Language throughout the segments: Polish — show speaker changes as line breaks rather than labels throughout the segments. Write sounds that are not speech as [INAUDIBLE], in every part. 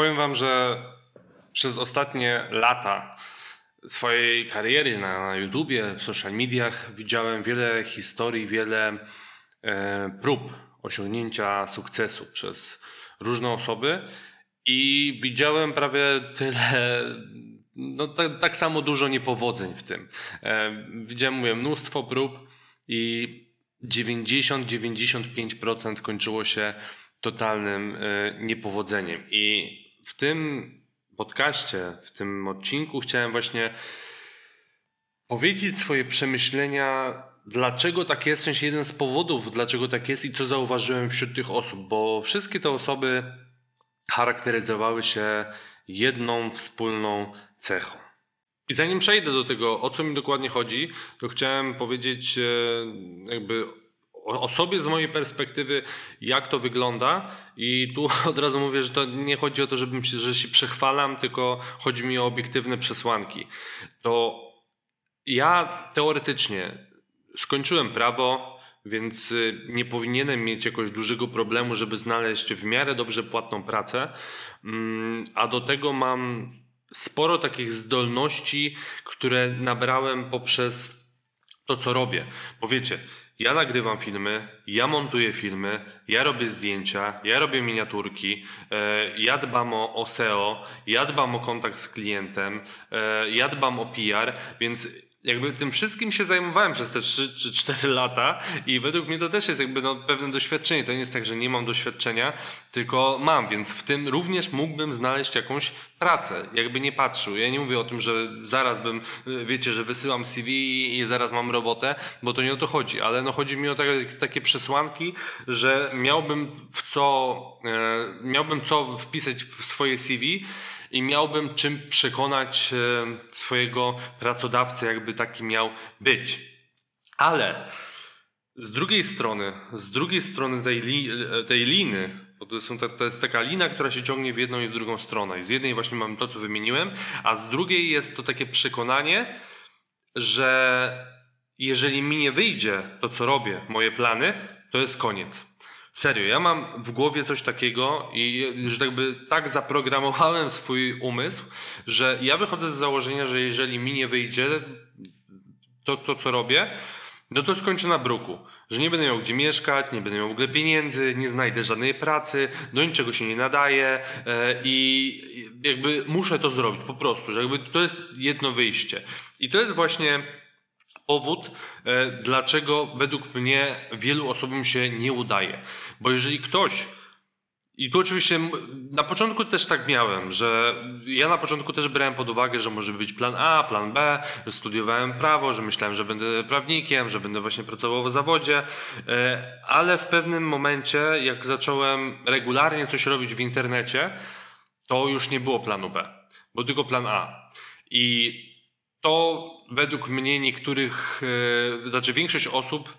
Powiem Wam, że przez ostatnie lata swojej kariery na YouTubie, w social mediach widziałem wiele historii, wiele e, prób osiągnięcia sukcesu przez różne osoby i widziałem prawie tyle, no tak, tak samo dużo niepowodzeń w tym. E, widziałem, mówię, mnóstwo prób i 90-95% kończyło się totalnym e, niepowodzeniem. I w tym podcaście, w tym odcinku chciałem właśnie powiedzieć swoje przemyślenia, dlaczego tak jest, w sensie jeden z powodów, dlaczego tak jest i co zauważyłem wśród tych osób, bo wszystkie te osoby charakteryzowały się jedną wspólną cechą. I zanim przejdę do tego, o co mi dokładnie chodzi, to chciałem powiedzieć e, jakby o sobie z mojej perspektywy, jak to wygląda. I tu [LAUGHS] od razu mówię, że to nie chodzi o to, żebym się, że się przechwalam, tylko chodzi mi o obiektywne przesłanki. To ja teoretycznie skończyłem prawo, więc y, nie powinienem mieć jakoś dużego problemu, żeby znaleźć w miarę dobrze płatną pracę. Mm, a do tego mam sporo takich zdolności, które nabrałem poprzez to, co robię. Bo wiecie, ja nagrywam filmy, ja montuję filmy, ja robię zdjęcia, ja robię miniaturki, e, ja dbam o, SEO, ja dbam o kontakt z klientem, e, ja dbam o PR, więc jakby tym wszystkim się zajmowałem przez te 3 czy 4 lata i według mnie to też jest jakby no, pewne doświadczenie. To nie jest tak, że nie mam doświadczenia, tylko mam, więc w tym również mógłbym znaleźć jakąś pracę, jakby nie patrzył. Ja nie mówię o tym, że zaraz bym, wiecie, że wysyłam CV i, zaraz mam robotę, bo to nie o to chodzi, ale no chodzi mi o takie, takie przesłanki, że miałbym w co, e, miałbym co wpisać w swoje CV, i miałbym czym przekonać e, swojego pracodawcę, jakby taki miał być. Ale z drugiej strony, z drugiej strony tej, li, e, tej liny, bo to, są, to jest taka lina, która się ciągnie w jedną i w drugą stronę. I z jednej właśnie mam to, co wymieniłem, a z drugiej jest to takie przekonanie, że jeżeli mi nie wyjdzie to, co robię, moje plany, to jest koniec. Serio, ja mam w głowie coś takiego i że tak by tak zaprogramowałem swój umysł, że ja wychodzę z założenia, że jeżeli mi nie wyjdzie to, to co robię, no to skończę na bruku. Że nie będę miał gdzie mieszkać, nie będę miał w ogóle pieniędzy, nie znajdę żadnej pracy, do niczego się nie nadaje e, i jakby muszę to zrobić po prostu, że jakby to jest jedno wyjście. I to jest właśnie powód, e, dlaczego według mnie wielu osobom się nie udaje. Bo jeżeli ktoś i tu oczywiście na początku też tak miałem, że ja na początku też brałem pod uwagę, że może być plan A, plan B, że studiowałem prawo, że myślałem, że będę prawnikiem, że będę właśnie pracował w zawodzie, e, ale w pewnym momencie, jak zacząłem regularnie coś robić w internecie, to już nie było planu B, bo tylko plan A. I to według mnie niektórych, e, znaczy większość osób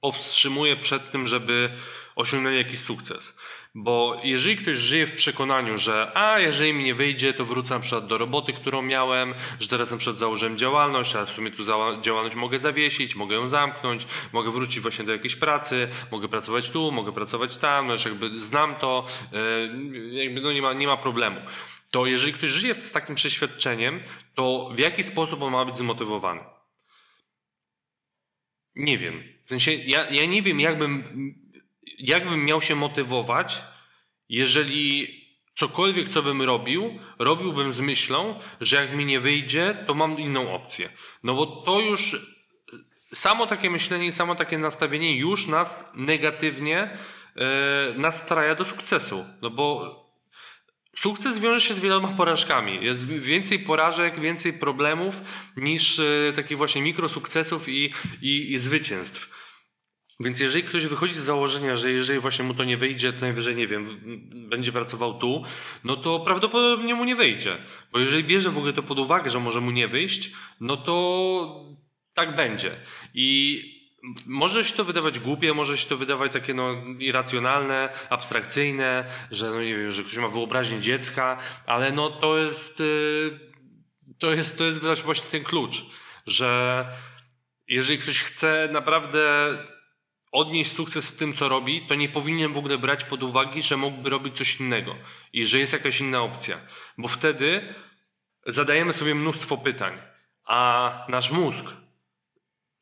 powstrzymuje przed tym, żeby osiągnąć jakiś sukces. Bo jeżeli ktoś żyje w przekonaniu, że a jeżeli mi nie wyjdzie, to wrócę na przykład do roboty, którą miałem, że teraz na przykład założyłem działalność, a w sumie tu działalność mogę zawiesić, mogę ją zamknąć, mogę wrócić właśnie do jakiejś pracy, mogę pracować tu, mogę pracować tam, no jakby znam to, e, jakby no nie ma, nie ma problemu to jeżeli ktoś żyje z takim przeświadczeniem, to w jaki sposób on ma być zmotywowany? Nie wiem. W sensie, ja, ja nie wiem, jakbym, jakbym miał się motywować, jeżeli cokolwiek, co bym robił, robiłbym z myślą, że jak mi nie wyjdzie, to mam inną opcję. No bo to już samo takie myślenie, samo takie nastawienie już nas negatywnie e, nastraja do sukcesu. No bo Sukces wiąże się z wieloma porażkami. Jest więcej porażek, więcej problemów niż e, takich właśnie mikrosukcesów i, i, i zwycięstw. Więc jeżeli ktoś wychodzi z założenia, że jeżeli właśnie mu to nie wyjdzie, to najwyżej, nie wiem, będzie pracował tu, no to prawdopodobnie mu nie wyjdzie. Bo jeżeli bierze w ogóle to pod uwagę, że może mu nie wyjść, no to tak będzie. I może się to wydawać głupie, może się to wydawać takie no, irracjonalne, abstrakcyjne, że no nie wiem, że ktoś ma wyobraźnię dziecka, ale no to jest, y, to jest, to jest właśnie ten klucz, że jeżeli ktoś chce naprawdę odnieść sukces w tym, co robi, to nie powinien w ogóle brać pod uwagę, że mógłby robić coś innego i że jest jakaś inna opcja. Bo wtedy zadajemy sobie mnóstwo pytań, a nasz mózg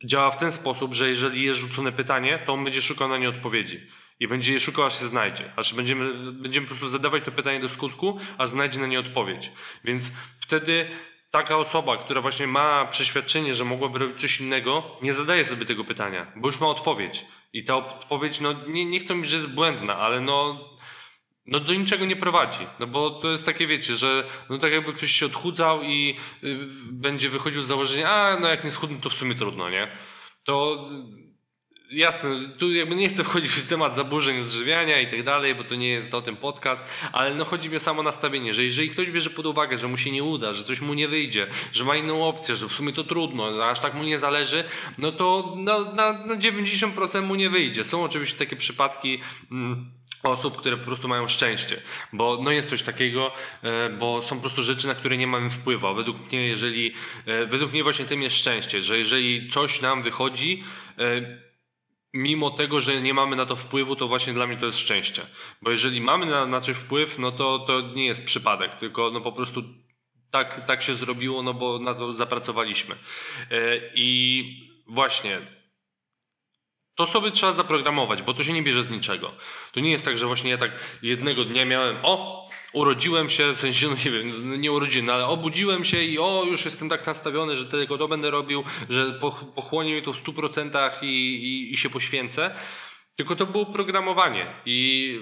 działa w ten sposób, że jeżeli jest rzucone pytanie, to on będzie szukał na nie odpowiedzi. I będzie je szukał, aż się znajdzie. Aż będziemy, będziemy po prostu zadawać to pytanie do skutku, aż znajdzie na nie odpowiedź. Więc wtedy taka osoba, która właśnie ma przeświadczenie, że mogłaby robić coś innego, nie zadaje sobie tego pytania, bo już ma odpowiedź. I ta odpowiedź, no nie, nie chcę mówić, że jest błędna, ale no, no do niczego nie prowadzi. No bo to jest takie, wiecie, że no tak jakby ktoś się odchudzał i y, będzie wychodził z założenia, a no jak nie schudnę, to w sumie trudno, nie? To jasne, tu jakby nie chcę wchodzić w temat zaburzeń odżywiania i tak dalej, bo to nie jest o tym podcast, ale no chodzi mi o samo nastawienie, że jeżeli ktoś bierze pod uwagę, że mu się nie uda, że coś mu nie wyjdzie, że ma inną opcję, że w sumie to trudno, aż tak mu nie zależy, no to no, na, na 90% mu nie wyjdzie. Są oczywiście takie przypadki. Mm, osób, które po prostu mają szczęście, bo no jest coś takiego, e, bo są po prostu rzeczy, na które nie mamy wpływu. Według mnie, jeżeli, e, według mnie właśnie tym jest szczęście, że jeżeli coś nam wychodzi, e, mimo tego, że nie mamy na to wpływu, to właśnie dla mnie to jest szczęście. Bo jeżeli mamy na, na coś wpływ, no to to nie jest przypadek, tylko no po prostu tak, tak się zrobiło, no bo na to zapracowaliśmy. I właśnie to sobie trzeba zaprogramować, bo to się nie bierze z niczego. To nie jest tak, że właśnie ja tak jednego dnia miałem, o, urodziłem się, w sensie, no nie wiem, nie urodziłem, no ale obudziłem się i o, już jestem tak nastawiony, że tylko to będę robił, że pochłonie mi to w 100% i, i, i się poświęcę. Tylko to było programowanie i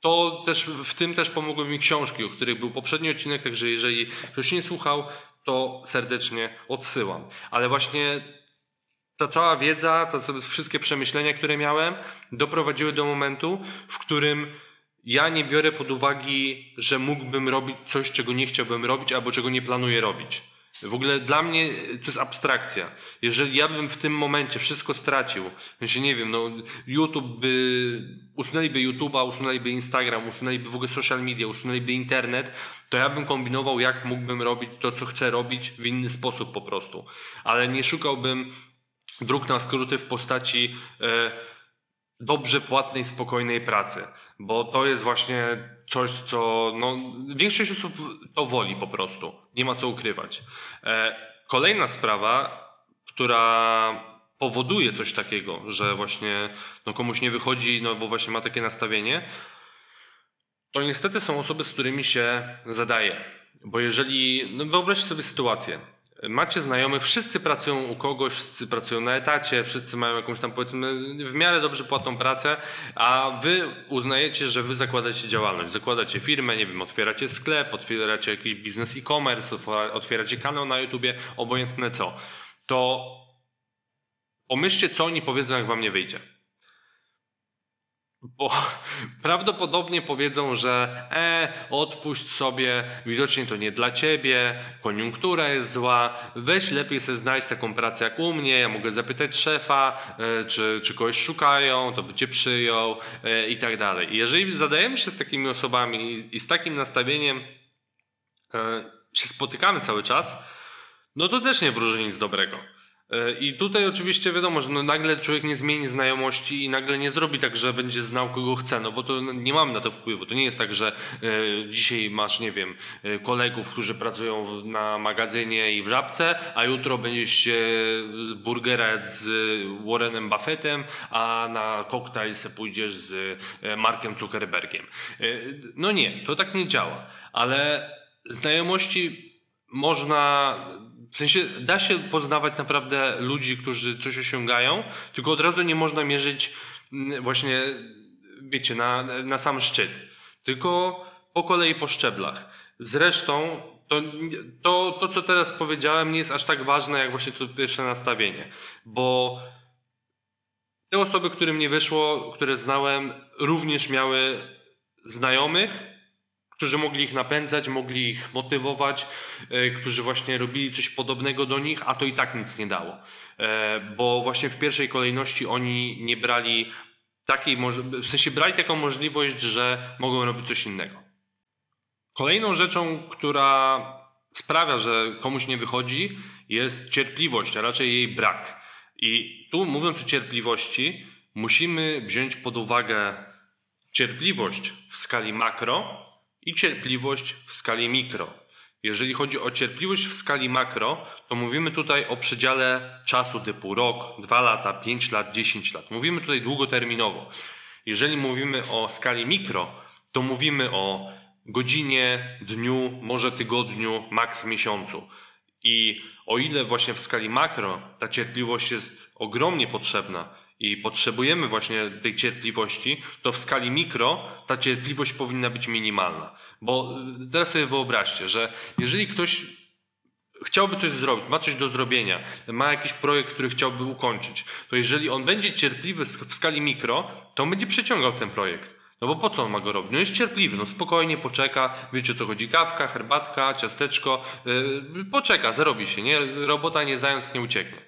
to też, w tym też pomogły mi książki, o których był poprzedni odcinek, także jeżeli ktoś nie słuchał, to serdecznie odsyłam. Ale właśnie ta cała wiedza, te wszystkie przemyślenia, które miałem, doprowadziły do momentu, w którym ja nie biorę pod uwagę, że mógłbym robić coś, czego nie chciałbym robić, albo czego nie planuję robić. W ogóle dla mnie to jest abstrakcja. Jeżeli ja bym w tym momencie wszystko stracił, że nie wiem, no YouTube by, usunęliby YouTube'a, usunęliby Instagram, usunęliby w ogóle social media, usunęliby internet, to ja bym kombinował, jak mógłbym robić to, co chcę robić w inny sposób po prostu. Ale nie szukałbym dróg na skróty w postaci e, dobrze płatnej, spokojnej pracy, bo to jest właśnie coś, co no, większość osób to woli po prostu. Nie ma co ukrywać. E, kolejna sprawa, która powoduje coś takiego, że właśnie no, komuś nie wychodzi, no bo właśnie ma takie nastawienie, to niestety są osoby, z którymi się zadaje. Bo jeżeli, no wyobraźcie sobie sytuację, macie znajomych, wszyscy pracują u kogoś, wszyscy pracują na etacie, wszyscy mają jakąś tam powiedzmy w miarę dobrze płatną pracę, a wy uznajecie, że wy zakładacie działalność, zakładacie firmę, nie wiem, otwieracie sklep, otwieracie jakiś biznes e-commerce, otwieracie kanał na YouTubie, obojętne co. To pomyślcie, co oni powiedzą, jak wam nie wyjdzie. Bo [LAUGHS] prawdopodobnie powiedzą, że e, odpuść sobie, widocznie to nie dla ciebie, koniunktura jest zła, weź lepiej sobie znajdź taką pracę jak u mnie, ja mogę zapytać szefa, e, czy, czy kogoś szukają, to by cię przyjął e, i tak dalej. I jeżeli zadajemy się z takimi osobami i, i z takim nastawieniem e, się spotykamy cały czas, no to też nie wróży nic dobrego. E, I tutaj oczywiście wiadomo, że no nagle człowiek nie zmieni znajomości i nagle nie zrobi tak, że będzie znał kogo chce, no bo to nie mamy na to wpływu. To nie jest tak, że e, dzisiaj masz, nie wiem, e, kolegów, którzy pracują na magazynie i w żabce, a jutro będziesz się burgera z Warrenem Buffettem, a na koktajl se pójdziesz z Markiem Zuckerbergiem. No nie, to tak nie działa, ale znajomości można w sensie da się poznawać naprawdę ludzi, którzy coś osiągają, tylko od razu nie można mierzyć mm, właśnie, wiecie, na, na sam szczyt. Tylko po kolei po szczeblach. Zresztą to, to, to, co teraz powiedziałem, nie jest aż tak ważne, jak właśnie to pierwsze nastawienie. Bo te osoby, którym nie wyszło, które znałem, również miały znajomych, którzy mogli ich napędzać, mogli ich motywować, e, którzy właśnie robili coś podobnego do nich, a to i tak nic nie dało. E, bo właśnie w pierwszej kolejności oni nie brali takiej, w sensie brali taką możliwość, że mogą robić coś innego. Kolejną rzeczą, która sprawia, że komuś nie wychodzi, jest cierpliwość, a raczej jej brak. I tu mówiąc o cierpliwości, musimy wziąć pod uwagę cierpliwość w skali makro i cierpliwość w skali mikro. Jeżeli chodzi o cierpliwość w skali makro, to mówimy tutaj o przedziale czasu typu rok, 2 lata, 5 lat, 10 lat. Mówimy tutaj długoterminowo. Jeżeli mówimy o skali mikro, to mówimy o godzinie, dniu, może tygodniu, maks miesiącu. I o ile właśnie w skali makro ta cierpliwość jest ogromnie potrzebna i potrzebujemy właśnie tej cierpliwości, to w skali mikro ta cierpliwość powinna być minimalna. Bo teraz sobie wyobraźcie, że jeżeli ktoś chciałby coś zrobić, ma coś do zrobienia, ma jakiś projekt, który chciałby ukończyć, to jeżeli on będzie cierpliwy w skali mikro, to on będzie przeciągał ten projekt. No bo po co on ma go robić? No jest cierpliwy, no spokojnie poczeka, wiecie o co chodzi, kawka, herbatka, ciasteczko, yy, poczeka, zarobi się, nie? Robota nie zając, nie ucieknie.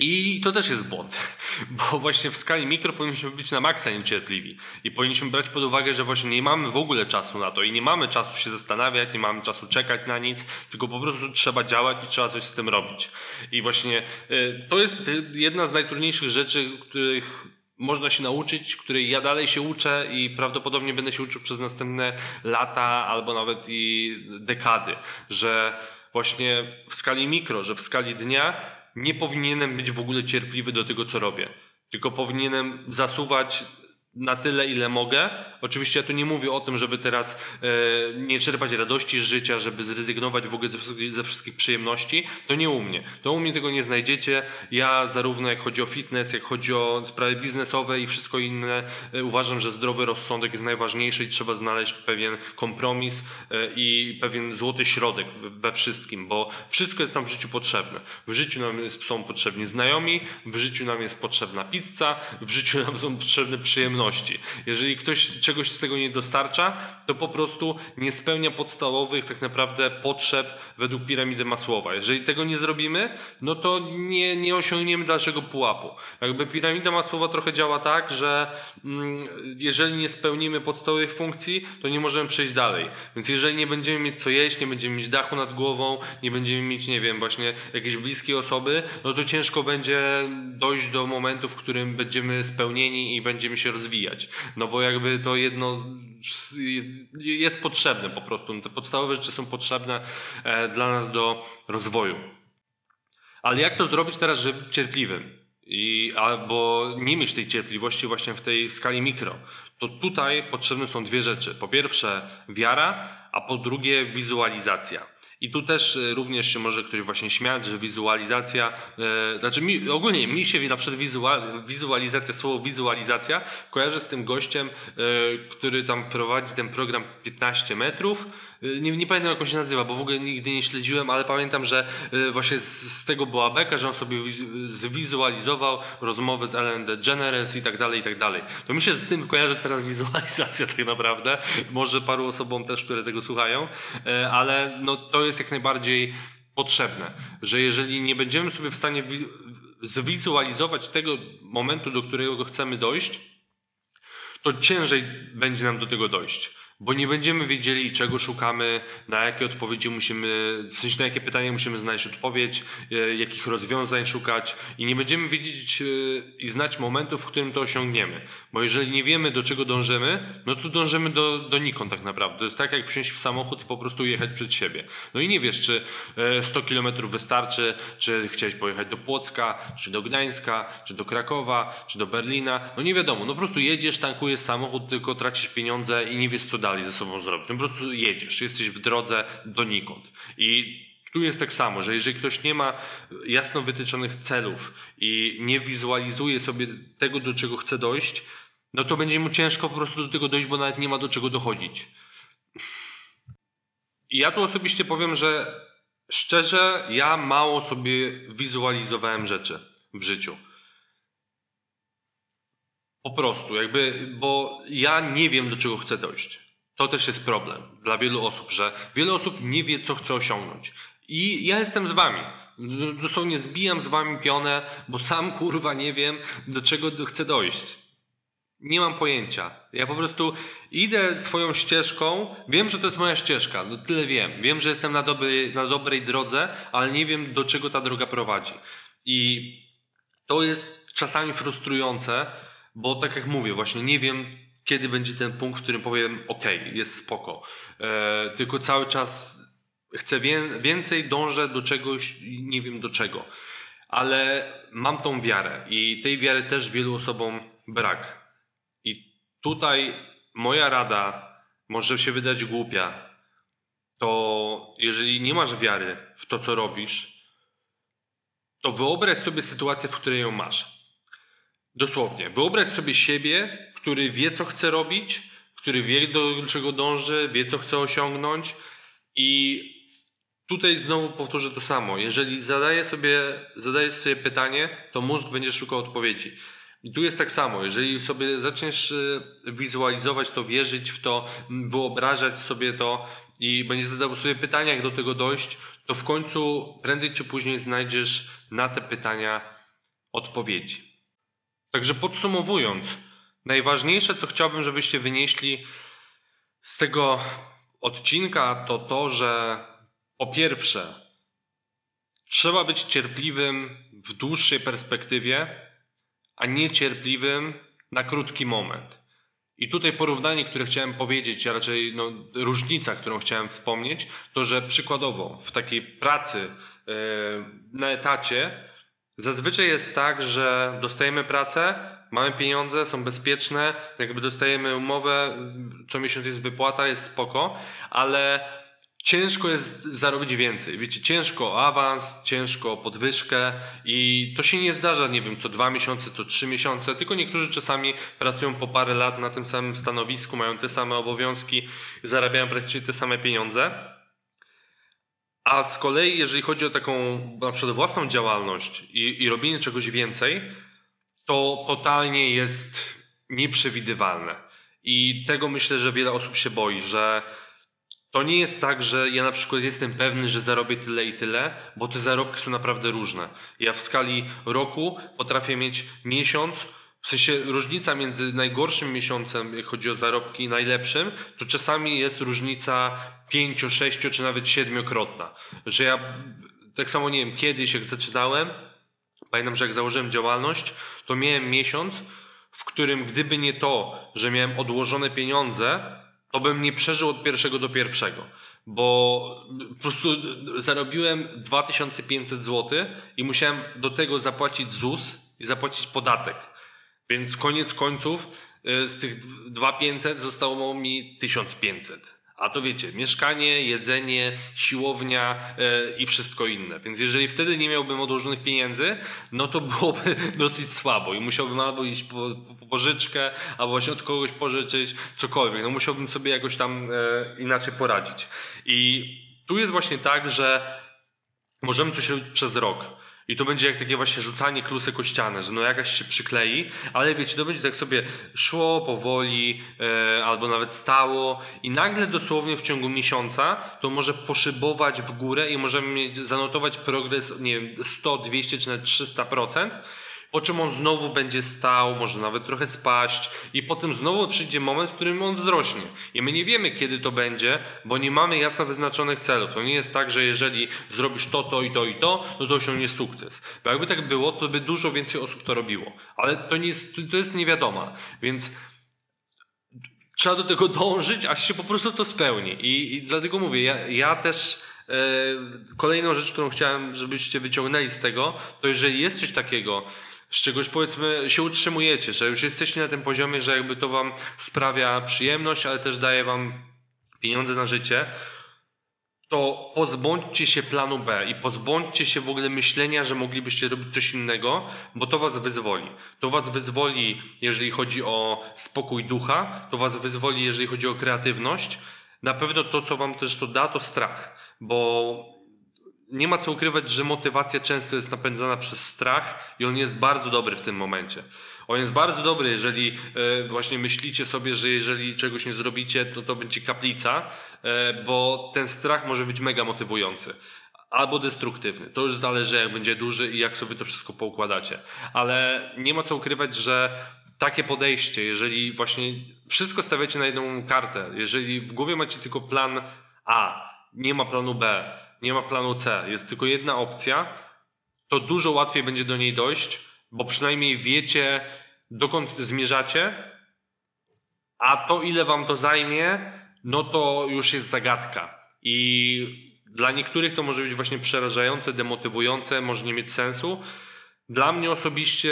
I to też jest błąd, [LAUGHS] bo właśnie w skali mikro powinniśmy być na maksa niecierpliwi i powinniśmy brać pod uwagę, że właśnie nie mamy w ogóle czasu na to i nie mamy czasu się zastanawiać, nie mamy czasu czekać na nic, tylko po prostu trzeba działać i trzeba coś z tym robić. I właśnie y, to jest jedna z najtrudniejszych rzeczy, których można się nauczyć, której ja dalej się uczę i prawdopodobnie będę się uczył przez następne lata albo nawet i dekady, że właśnie w skali mikro, że w skali dnia nie powinienem być w ogóle cierpliwy do tego, co robię. Tylko powinienem zasuwać na tyle, ile mogę. Oczywiście ja tu nie mówię o tym, żeby teraz e, nie czerpać radości z życia, żeby zrezygnować w ogóle ze, ze, wszystkich przyjemności. To nie u mnie. To u mnie tego nie znajdziecie. Ja zarówno jak chodzi o fitness, jak chodzi o sprawy biznesowe i wszystko inne, e, uważam, że zdrowy rozsądek jest najważniejszy i trzeba znaleźć pewien kompromis e, i pewien złoty środek we wszystkim, bo wszystko jest nam w życiu potrzebne. W życiu nam są potrzebni znajomi, w życiu nam jest potrzebna pizza, w życiu nam są potrzebne przyjemności jeżeli ktoś czegoś z tego nie dostarcza, to po prostu nie spełnia podstawowych tak naprawdę potrzeb według piramidy Masłowa. Jeżeli tego nie zrobimy, no to nie, nie osiągniemy dalszego pułapu. Jakby piramida Masłowa trochę działa tak, że mm, jeżeli nie spełnimy podstawowych funkcji, to nie możemy przejść dalej. Więc jeżeli nie będziemy mieć co jeść, nie będziemy mieć dachu nad głową, nie będziemy mieć, nie wiem, właśnie jakiejś bliskiej osoby, no to ciężko będzie dojść do momentu, w którym będziemy spełnieni i będziemy się rozwijać rozwijać. No bo jakby to jedno jest potrzebne po prostu. Te podstawowe rzeczy są potrzebne e, dla nas do rozwoju. Ale jak to zrobić teraz, żeby być cierpliwym? I, albo nie mieć tej cierpliwości właśnie w tej skali mikro. To tutaj potrzebne są dwie rzeczy. Po pierwsze wiara, a po drugie wizualizacja. I tu też e, również się może ktoś właśnie śmiać, że wizualizacja, e, znaczy mi, ogólnie mi się na przykład wizual, wizualizacja, słowo wizualizacja kojarzy z tym gościem, e, który tam prowadzi ten program 15 metrów. Nie, nie pamiętam jak on się nazywa, bo w ogóle nigdy nie śledziłem, ale pamiętam, że właśnie z, z tego była beka, że on sobie zwizualizował rozmowę z Ellen DeGeneres i tak dalej, i tak dalej. To mi się z tym kojarzy teraz wizualizacja tak naprawdę. Może paru osobom też, które tego słuchają, ale no to jest jest jak najbardziej potrzebne, że jeżeli nie będziemy sobie w stanie zwizualizować tego momentu, do którego chcemy dojść, to ciężej będzie nam do tego dojść bo nie będziemy wiedzieli, czego szukamy, na jakie odpowiedzi musimy, w sensie na jakie pytania musimy znaleźć odpowiedź, e, jakich rozwiązań szukać i nie będziemy wiedzieć e, i znać momentu, w którym to osiągniemy. Bo jeżeli nie wiemy, do czego dążymy, no to dążymy do, donikąd tak naprawdę. To jest tak, jak wsiąść w samochód i po prostu jechać przed siebie. No i nie wiesz, czy 100 e, kilometrów wystarczy, czy chciałeś pojechać do Płocka, czy do Gdańska, czy do Krakowa, czy do Berlina. No nie wiadomo, no po prostu jedziesz, tankujesz samochód, tylko tracisz pieniądze i nie wiesz, co dalej dalej ze sobą zrobić. No po prostu jedziesz, jesteś w drodze donikąd. I tu jest tak samo, że jeżeli ktoś nie ma jasno wytyczonych celów i nie wizualizuje sobie tego, do czego chce dojść, no to będzie mu ciężko po prostu do tego dojść, bo nawet nie ma do czego dochodzić. I ja tu osobiście powiem, że szczerze, ja mało sobie wizualizowałem rzeczy w życiu. Po prostu, jakby, bo ja nie wiem, do czego chcę dojść. To też jest problem dla wielu osób, że wiele osób nie wie, co chce osiągnąć. I ja jestem z wami. Dosłownie zbijam z wami pionę, bo sam [LAUGHS] kurwa nie wiem, do czego chcę dojść. Nie mam pojęcia. Ja po prostu idę swoją ścieżką. Wiem, że to jest moja ścieżka. No tyle wiem. Wiem, że jestem na, na dobrej drodze, ale nie wiem, do czego ta droga prowadzi. I to jest czasami frustrujące, bo tak jak mówię, właśnie nie wiem, kiedy będzie ten punkt, w którym powiem, ok, jest spoko. E, tylko cały czas chcę wie, więcej, dążę do czegoś, nie wiem do czego. Ale mam tą wiarę i tej wiary też wielu osobom brak. I tutaj moja rada może się wydać głupia, to jeżeli nie masz wiary w to, co robisz, to wyobraź sobie sytuację, w której ją masz. Dosłownie. Wyobraź sobie siebie, który wie, co chce robić, który wie, do czego dąży, wie, co chce osiągnąć i tutaj znowu powtórzę to samo. Jeżeli sobie, zadajesz sobie pytanie, to mózg będzie szukał odpowiedzi. I tu jest tak samo. Jeżeli sobie zaczniesz e, wizualizować to, wierzyć w to, wyobrażać sobie to i będziesz zadawał sobie pytania, jak do tego dojść, to w końcu prędzej czy później znajdziesz na te pytania odpowiedzi. Także podsumowując, najważniejsze, co chciałbym, żebyście wynieśli z tego odcinka, to to, że po pierwsze, trzeba być cierpliwym w dłuższej perspektywie, a nie cierpliwym na krótki moment. I tutaj porównanie, które chciałem powiedzieć, a raczej no, różnica, którą chciałem wspomnieć, to że przykładowo w takiej pracy yy, na etacie Zazwyczaj jest tak, że dostajemy pracę, mamy pieniądze, są bezpieczne, jakby dostajemy umowę, co miesiąc jest wypłata, jest spoko, ale ciężko jest zarobić więcej. Wiecie, ciężko o awans, ciężko o podwyżkę i to się nie zdarza, nie wiem, co dwa miesiące, co trzy miesiące, tylko niektórzy czasami pracują po parę lat na tym samym stanowisku, mają te same obowiązki, zarabiają praktycznie te same pieniądze. A z kolei, jeżeli chodzi o taką na przykład własną działalność i, i robienie czegoś więcej, to totalnie jest nieprzewidywalne. I tego myślę, że wiele osób się boi, że to nie jest tak, że ja na przykład jestem pewny, że zarobię tyle i tyle, bo te zarobki są naprawdę różne. Ja w skali roku potrafię mieć miesiąc, w sensie różnica między najgorszym miesiącem, jak chodzi o zarobki, i najlepszym, to czasami jest różnica pięcio, sześcio czy nawet siedmiokrotna. Że ja tak samo nie wiem, kiedyś jak zaczynałem, pamiętam, że jak założyłem działalność, to miałem miesiąc, w którym gdyby nie to, że miałem odłożone pieniądze, to bym nie przeżył od pierwszego do pierwszego. Bo po prostu zarobiłem 2500 zł i musiałem do tego zapłacić ZUS i zapłacić podatek. Więc koniec końców y, z tych 2500 zostało mi 1500. A to wiecie, mieszkanie, jedzenie, siłownia yy, i wszystko inne. Więc jeżeli wtedy nie miałbym odłożonych pieniędzy, no to byłoby [LAUGHS] dosyć słabo i musiałbym albo iść po, po pożyczkę, albo właśnie od kogoś pożyczyć, cokolwiek. No musiałbym sobie jakoś tam yy, inaczej poradzić. I tu jest właśnie tak, że możemy coś robić przez rok. I to będzie jak takie właśnie rzucanie klusek o ścianę, że no jakaś się przyklei, ale wiecie, to będzie tak sobie szło powoli e, albo nawet stało i nagle dosłownie w ciągu miesiąca to może poszybować w górę i możemy mieć, zanotować progres, nie wiem, 100, 200 czy nawet 300% po czym on znowu będzie stał, może nawet trochę spaść i potem znowu przyjdzie moment, w którym on wzrośnie. I my nie wiemy, kiedy to będzie, bo nie mamy jasno wyznaczonych celów. To nie jest tak, że jeżeli zrobisz to, to i to i to, no to osiągniesz sukces. Bo jakby tak było, to by dużo więcej osób to robiło. Ale to, nie jest, to jest niewiadoma. Więc trzeba do tego dążyć, aż się po prostu to spełni. I, i dlatego mówię, ja, ja też e, kolejną rzecz, którą chciałem, żebyście wyciągnęli z tego, to jeżeli jest coś takiego, z czegoś powiedzmy się utrzymujecie, że już jesteście na tym poziomie, że jakby to wam sprawia przyjemność, ale też daje wam pieniądze na życie, to pozbądźcie się planu B i pozbądźcie się w ogóle myślenia, że moglibyście robić coś innego, bo to was wyzwoli. To was wyzwoli, jeżeli chodzi o spokój ducha, to was wyzwoli, jeżeli chodzi o kreatywność. Na pewno to, co wam też to da, to strach, bo nie ma co ukrywać, że motywacja często jest napędzana przez strach i on jest bardzo dobry w tym momencie. On jest bardzo dobry, jeżeli e, właśnie myślicie sobie, że jeżeli czegoś nie zrobicie, to to będzie kaplica, e, bo ten strach może być mega motywujący. Albo destruktywny. To już zależy, jak będzie duży i jak sobie to wszystko poukładacie. Ale nie ma co ukrywać, że takie podejście, jeżeli właśnie wszystko stawiacie na jedną kartę, jeżeli w głowie macie tylko plan A, nie ma planu B, nie ma planu C, jest tylko jedna opcja, to dużo łatwiej będzie do niej dojść bo przynajmniej wiecie, dokąd zmierzacie, a to, ile wam to zajmie, no to już jest zagadka. I dla niektórych to może być właśnie przerażające, demotywujące, może nie mieć sensu. Dla mnie osobiście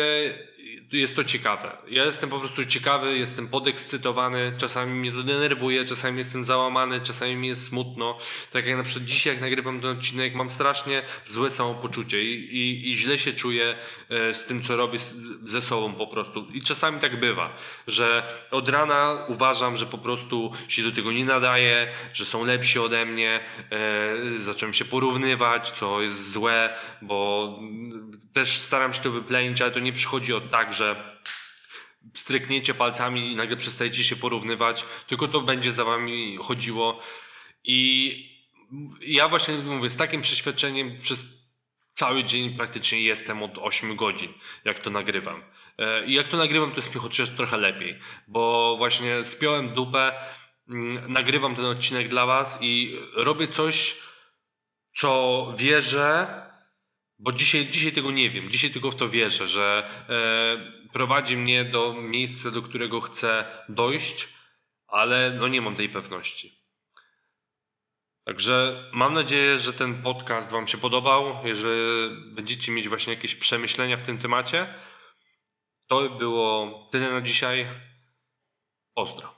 jest to ciekawe. Ja jestem po prostu ciekawy, jestem podekscytowany, czasami mnie to denerwuje, czasami jestem załamany, czasami mi jest smutno. Tak jak na przykład dzisiaj, jak nagrywam ten odcinek, mam strasznie złe samopoczucie i, i, i źle się czuję e, z tym, co robię ze sobą po prostu. I czasami tak bywa, że od rana uważam, że po prostu się do tego nie nadaje, że są lepsi ode mnie, e, zacząłem się porównywać, co jest złe, bo też staram się to wyplenić, ale to nie przychodzi od tak, że strykniecie palcami i nagle przestajecie się porównywać, tylko to będzie za wami chodziło. I ja właśnie mówię, z takim przeświadczeniem przez cały dzień praktycznie jestem od 8 godzin, jak to nagrywam. E, I jak to nagrywam, to jest mi chociaż trochę lepiej, bo właśnie spiąłem dupę, mm, nagrywam ten odcinek dla was i robię coś, co wierzę, bo dzisiaj, dzisiaj tego nie wiem, dzisiaj tylko w to wierzę, że e, prowadzi mnie do miejsca, do którego chcę dojść, ale no nie mam tej pewności. Także mam nadzieję, że ten podcast Wam się podobał. Jeżeli będziecie mieć właśnie jakieś przemyślenia w tym temacie, to było tyle na dzisiaj. Pozdro.